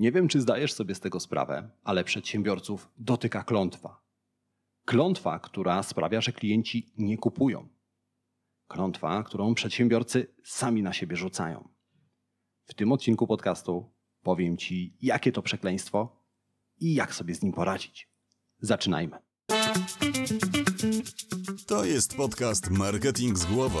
Nie wiem, czy zdajesz sobie z tego sprawę, ale przedsiębiorców dotyka klątwa. Klątwa, która sprawia, że klienci nie kupują. Klątwa, którą przedsiębiorcy sami na siebie rzucają. W tym odcinku podcastu powiem Ci, jakie to przekleństwo i jak sobie z nim poradzić. Zaczynajmy. To jest podcast Marketing z głową.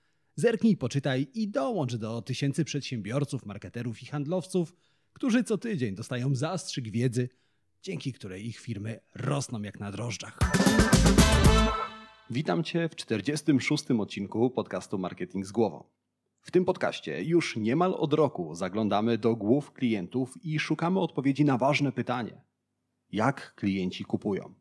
Zerknij, poczytaj i dołącz do tysięcy przedsiębiorców, marketerów i handlowców, którzy co tydzień dostają zastrzyk wiedzy, dzięki której ich firmy rosną jak na drożdżach. Witam Cię w 46. odcinku podcastu Marketing z głową. W tym podcaście już niemal od roku zaglądamy do głów klientów i szukamy odpowiedzi na ważne pytanie: jak klienci kupują?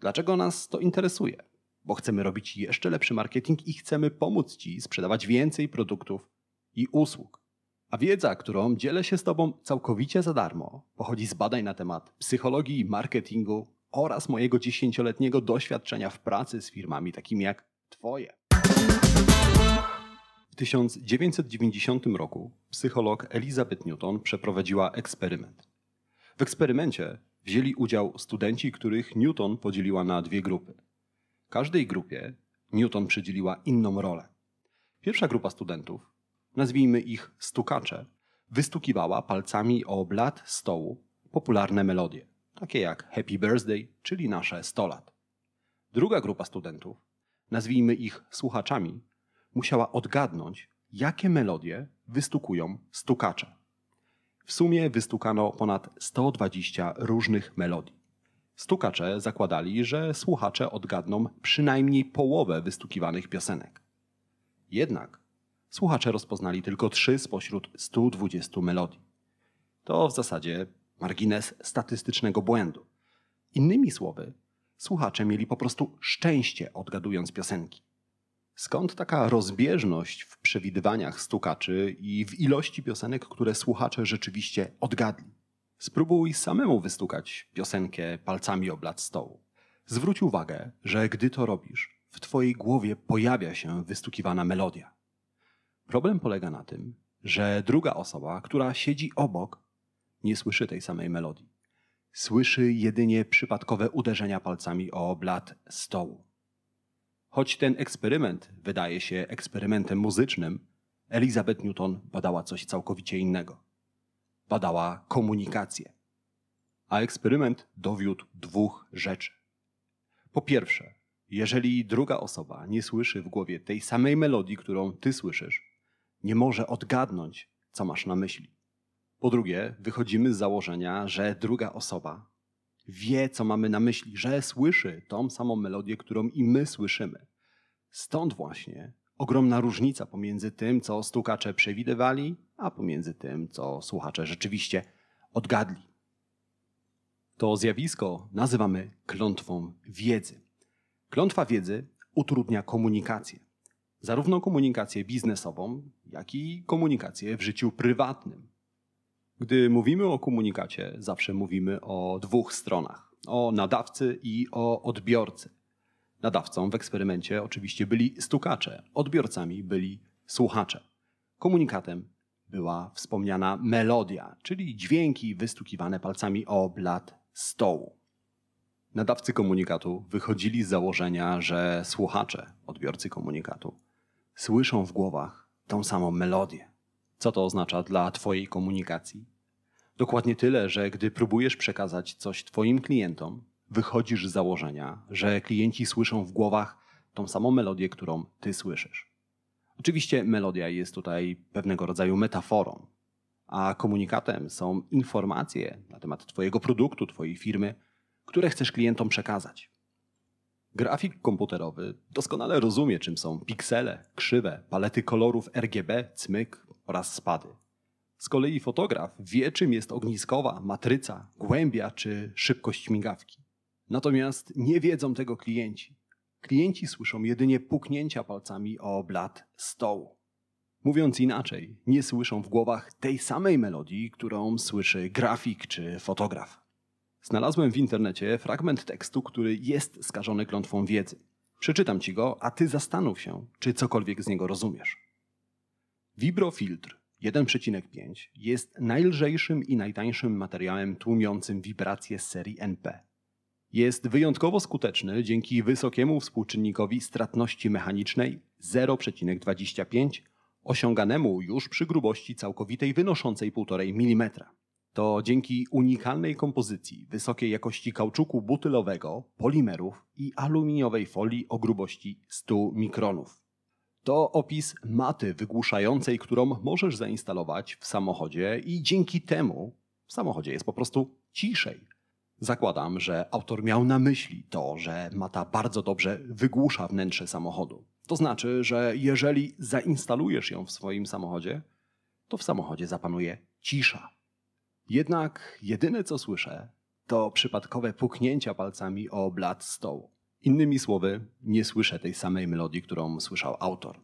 Dlaczego nas to interesuje? Bo chcemy robić jeszcze lepszy marketing i chcemy pomóc Ci sprzedawać więcej produktów i usług. A wiedza, którą dzielę się z Tobą całkowicie za darmo, pochodzi z badań na temat psychologii i marketingu oraz mojego dziesięcioletniego doświadczenia w pracy z firmami takimi jak Twoje. W 1990 roku psycholog Elizabeth Newton przeprowadziła eksperyment. W eksperymencie wzięli udział studenci, których Newton podzieliła na dwie grupy. Każdej grupie Newton przydzieliła inną rolę. Pierwsza grupa studentów, nazwijmy ich stukacze, wystukiwała palcami o blat stołu popularne melodie, takie jak Happy Birthday, czyli nasze 100 lat. Druga grupa studentów, nazwijmy ich słuchaczami, musiała odgadnąć, jakie melodie wystukują stukacze. W sumie wystukano ponad 120 różnych melodii. Stukacze zakładali, że słuchacze odgadną przynajmniej połowę wystukiwanych piosenek. Jednak słuchacze rozpoznali tylko trzy spośród 120 melodii. To w zasadzie margines statystycznego błędu. Innymi słowy, słuchacze mieli po prostu szczęście odgadując piosenki. Skąd taka rozbieżność w przewidywaniach stukaczy i w ilości piosenek, które słuchacze rzeczywiście odgadli? Spróbuj samemu wystukać piosenkę palcami o blat stołu. Zwróć uwagę, że gdy to robisz, w twojej głowie pojawia się wystukiwana melodia. Problem polega na tym, że druga osoba, która siedzi obok, nie słyszy tej samej melodii. Słyszy jedynie przypadkowe uderzenia palcami o blat stołu. Choć ten eksperyment wydaje się eksperymentem muzycznym, Elizabeth Newton badała coś całkowicie innego. Badała komunikację. A eksperyment dowiódł dwóch rzeczy. Po pierwsze, jeżeli druga osoba nie słyszy w głowie tej samej melodii, którą ty słyszysz, nie może odgadnąć, co masz na myśli. Po drugie, wychodzimy z założenia, że druga osoba wie, co mamy na myśli, że słyszy tą samą melodię, którą i my słyszymy. Stąd właśnie ogromna różnica pomiędzy tym, co stukacze przewidywali, a pomiędzy tym, co słuchacze rzeczywiście odgadli. To zjawisko nazywamy klątwą wiedzy. Klątwa wiedzy utrudnia komunikację. Zarówno komunikację biznesową, jak i komunikację w życiu prywatnym. Gdy mówimy o komunikacie, zawsze mówimy o dwóch stronach: o nadawcy i o odbiorcy. Nadawcą w eksperymencie oczywiście byli stukacze, odbiorcami byli słuchacze. Komunikatem była wspomniana melodia, czyli dźwięki wystukiwane palcami o blat stołu. Nadawcy komunikatu wychodzili z założenia, że słuchacze, odbiorcy komunikatu, słyszą w głowach tą samą melodię. Co to oznacza dla Twojej komunikacji? Dokładnie tyle, że gdy próbujesz przekazać coś Twoim klientom, wychodzisz z założenia, że klienci słyszą w głowach tą samą melodię, którą Ty słyszysz. Oczywiście melodia jest tutaj pewnego rodzaju metaforą, a komunikatem są informacje na temat Twojego produktu, Twojej firmy, które chcesz klientom przekazać. Grafik komputerowy doskonale rozumie, czym są piksele, krzywe, palety kolorów RGB, cmyk oraz spady. Z kolei fotograf wie, czym jest ogniskowa, matryca, głębia czy szybkość migawki. Natomiast nie wiedzą tego klienci. Klienci słyszą jedynie puknięcia palcami o blat stołu. Mówiąc inaczej, nie słyszą w głowach tej samej melodii, którą słyszy grafik czy fotograf. Znalazłem w internecie fragment tekstu, który jest skażony klątwą wiedzy. Przeczytam ci go, a ty zastanów się, czy cokolwiek z niego rozumiesz. Vibrofiltr 1,5 jest najlżejszym i najtańszym materiałem tłumiącym wibracje z serii NP. Jest wyjątkowo skuteczny dzięki wysokiemu współczynnikowi stratności mechanicznej 0,25 osiąganemu już przy grubości całkowitej wynoszącej 1,5 mm. To dzięki unikalnej kompozycji wysokiej jakości kauczuku butylowego, polimerów i aluminiowej folii o grubości 100 mikronów. To opis maty wygłuszającej, którą możesz zainstalować w samochodzie i dzięki temu w samochodzie jest po prostu ciszej. Zakładam, że autor miał na myśli to, że mata bardzo dobrze wygłusza wnętrze samochodu. To znaczy, że jeżeli zainstalujesz ją w swoim samochodzie, to w samochodzie zapanuje cisza. Jednak jedyne co słyszę, to przypadkowe puknięcia palcami o blat stołu. Innymi słowy, nie słyszę tej samej melodii, którą słyszał autor.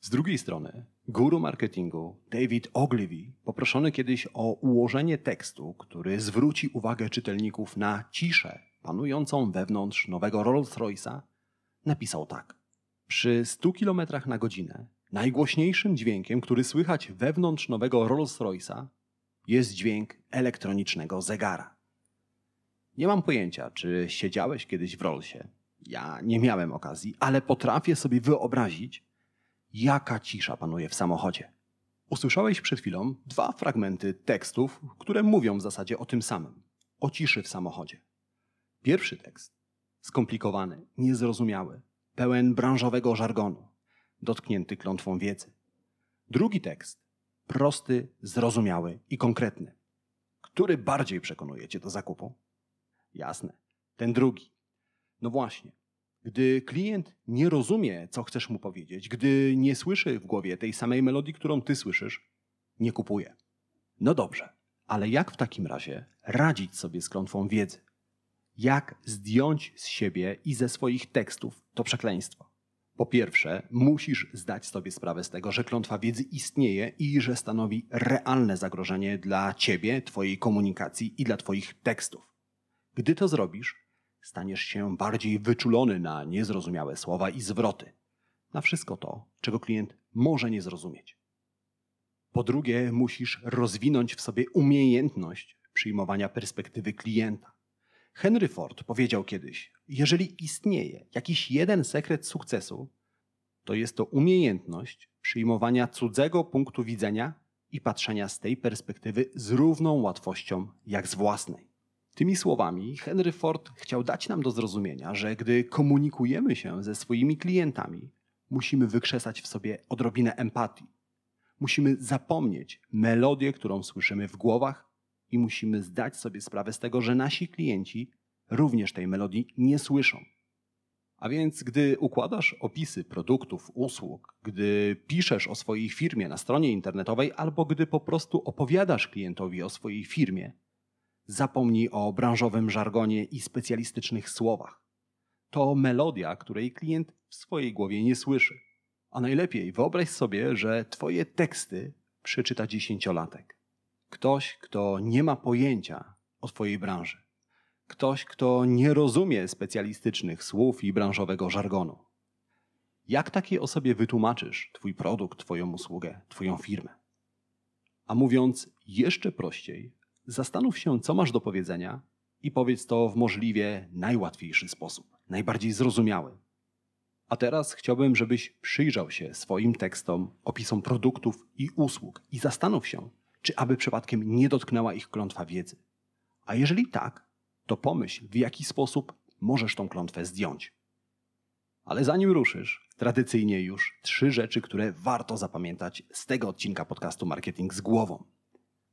Z drugiej strony, guru marketingu David Ogilvy, poproszony kiedyś o ułożenie tekstu, który zwróci uwagę czytelników na ciszę panującą wewnątrz nowego Rolls-Royce'a, napisał tak. Przy 100 km na godzinę najgłośniejszym dźwiękiem, który słychać wewnątrz nowego Rolls-Royce'a, jest dźwięk elektronicznego zegara. Nie mam pojęcia, czy siedziałeś kiedyś w Rollsie. Ja nie miałem okazji, ale potrafię sobie wyobrazić, jaka cisza panuje w samochodzie. Usłyszałeś przed chwilą dwa fragmenty tekstów, które mówią w zasadzie o tym samym o ciszy w samochodzie. Pierwszy tekst skomplikowany, niezrozumiały, pełen branżowego żargonu, dotknięty klątwą wiedzy. Drugi tekst prosty, zrozumiały i konkretny. Który bardziej przekonuje cię do zakupu? Jasne, ten drugi. No właśnie, gdy klient nie rozumie, co chcesz mu powiedzieć, gdy nie słyszy w głowie tej samej melodii, którą ty słyszysz, nie kupuje. No dobrze, ale jak w takim razie radzić sobie z klątwą wiedzy? Jak zdjąć z siebie i ze swoich tekstów to przekleństwo? Po pierwsze, musisz zdać sobie sprawę z tego, że klątwa wiedzy istnieje i że stanowi realne zagrożenie dla ciebie, twojej komunikacji i dla twoich tekstów. Gdy to zrobisz, staniesz się bardziej wyczulony na niezrozumiałe słowa i zwroty, na wszystko to, czego klient może nie zrozumieć. Po drugie, musisz rozwinąć w sobie umiejętność przyjmowania perspektywy klienta. Henry Ford powiedział kiedyś: Jeżeli istnieje jakiś jeden sekret sukcesu, to jest to umiejętność przyjmowania cudzego punktu widzenia i patrzenia z tej perspektywy z równą łatwością jak z własnej. Tymi słowami Henry Ford chciał dać nam do zrozumienia, że gdy komunikujemy się ze swoimi klientami, musimy wykrzesać w sobie odrobinę empatii. Musimy zapomnieć melodię, którą słyszymy w głowach i musimy zdać sobie sprawę z tego, że nasi klienci również tej melodii nie słyszą. A więc, gdy układasz opisy produktów, usług, gdy piszesz o swojej firmie na stronie internetowej, albo gdy po prostu opowiadasz klientowi o swojej firmie, zapomnij o branżowym żargonie i specjalistycznych słowach. To melodia, której klient w swojej głowie nie słyszy. A najlepiej wyobraź sobie, że Twoje teksty przeczyta dziesięciolatek. Ktoś, kto nie ma pojęcia o Twojej branży. Ktoś, kto nie rozumie specjalistycznych słów i branżowego żargonu. Jak takiej osobie wytłumaczysz Twój produkt, Twoją usługę, Twoją firmę? A mówiąc jeszcze prościej, zastanów się, co masz do powiedzenia i powiedz to w możliwie najłatwiejszy sposób, najbardziej zrozumiały. A teraz chciałbym, żebyś przyjrzał się swoim tekstom, opisom produktów i usług i zastanów się, czy aby przypadkiem nie dotknęła ich klątwa wiedzy. A jeżeli tak, to pomyśl, w jaki sposób możesz tą klątwę zdjąć. Ale zanim ruszysz, tradycyjnie już trzy rzeczy, które warto zapamiętać z tego odcinka podcastu Marketing z głową.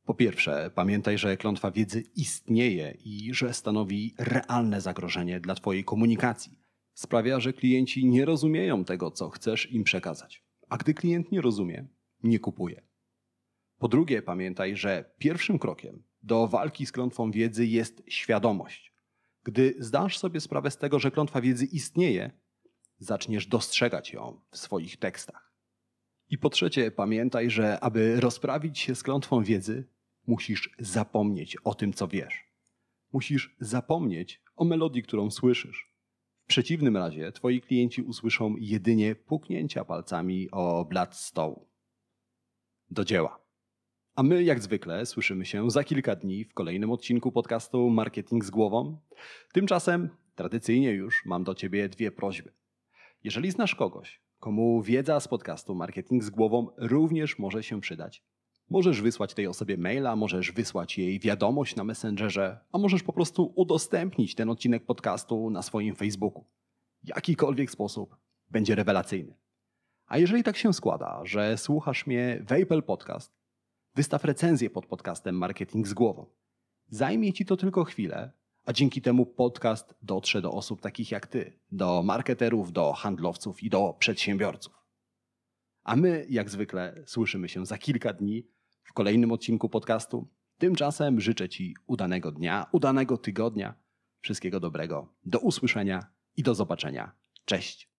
Po pierwsze, pamiętaj, że klątwa wiedzy istnieje i że stanowi realne zagrożenie dla Twojej komunikacji. Sprawia, że klienci nie rozumieją tego, co chcesz im przekazać. A gdy klient nie rozumie, nie kupuje. Po drugie, pamiętaj, że pierwszym krokiem do walki z klątwą wiedzy jest świadomość. Gdy zdasz sobie sprawę z tego, że klątwa wiedzy istnieje, zaczniesz dostrzegać ją w swoich tekstach. I po trzecie, pamiętaj, że aby rozprawić się z klątwą wiedzy, musisz zapomnieć o tym, co wiesz. Musisz zapomnieć o melodii, którą słyszysz. W przeciwnym razie twoi klienci usłyszą jedynie puknięcia palcami o blat stołu. Do dzieła. A my, jak zwykle, słyszymy się za kilka dni w kolejnym odcinku podcastu Marketing z głową. Tymczasem, tradycyjnie już, mam do ciebie dwie prośby. Jeżeli znasz kogoś, komu wiedza z podcastu Marketing z głową również może się przydać, możesz wysłać tej osobie maila, możesz wysłać jej wiadomość na Messengerze, a możesz po prostu udostępnić ten odcinek podcastu na swoim Facebooku. Jakikolwiek sposób będzie rewelacyjny. A jeżeli tak się składa, że słuchasz mnie w Apple Podcast, wystaw recenzję pod podcastem Marketing z głową. Zajmie ci to tylko chwilę, a dzięki temu podcast dotrze do osób takich jak ty, do marketerów, do handlowców i do przedsiębiorców. A my, jak zwykle, słyszymy się za kilka dni w kolejnym odcinku podcastu. Tymczasem życzę Ci udanego dnia, udanego tygodnia, wszystkiego dobrego, do usłyszenia i do zobaczenia. Cześć!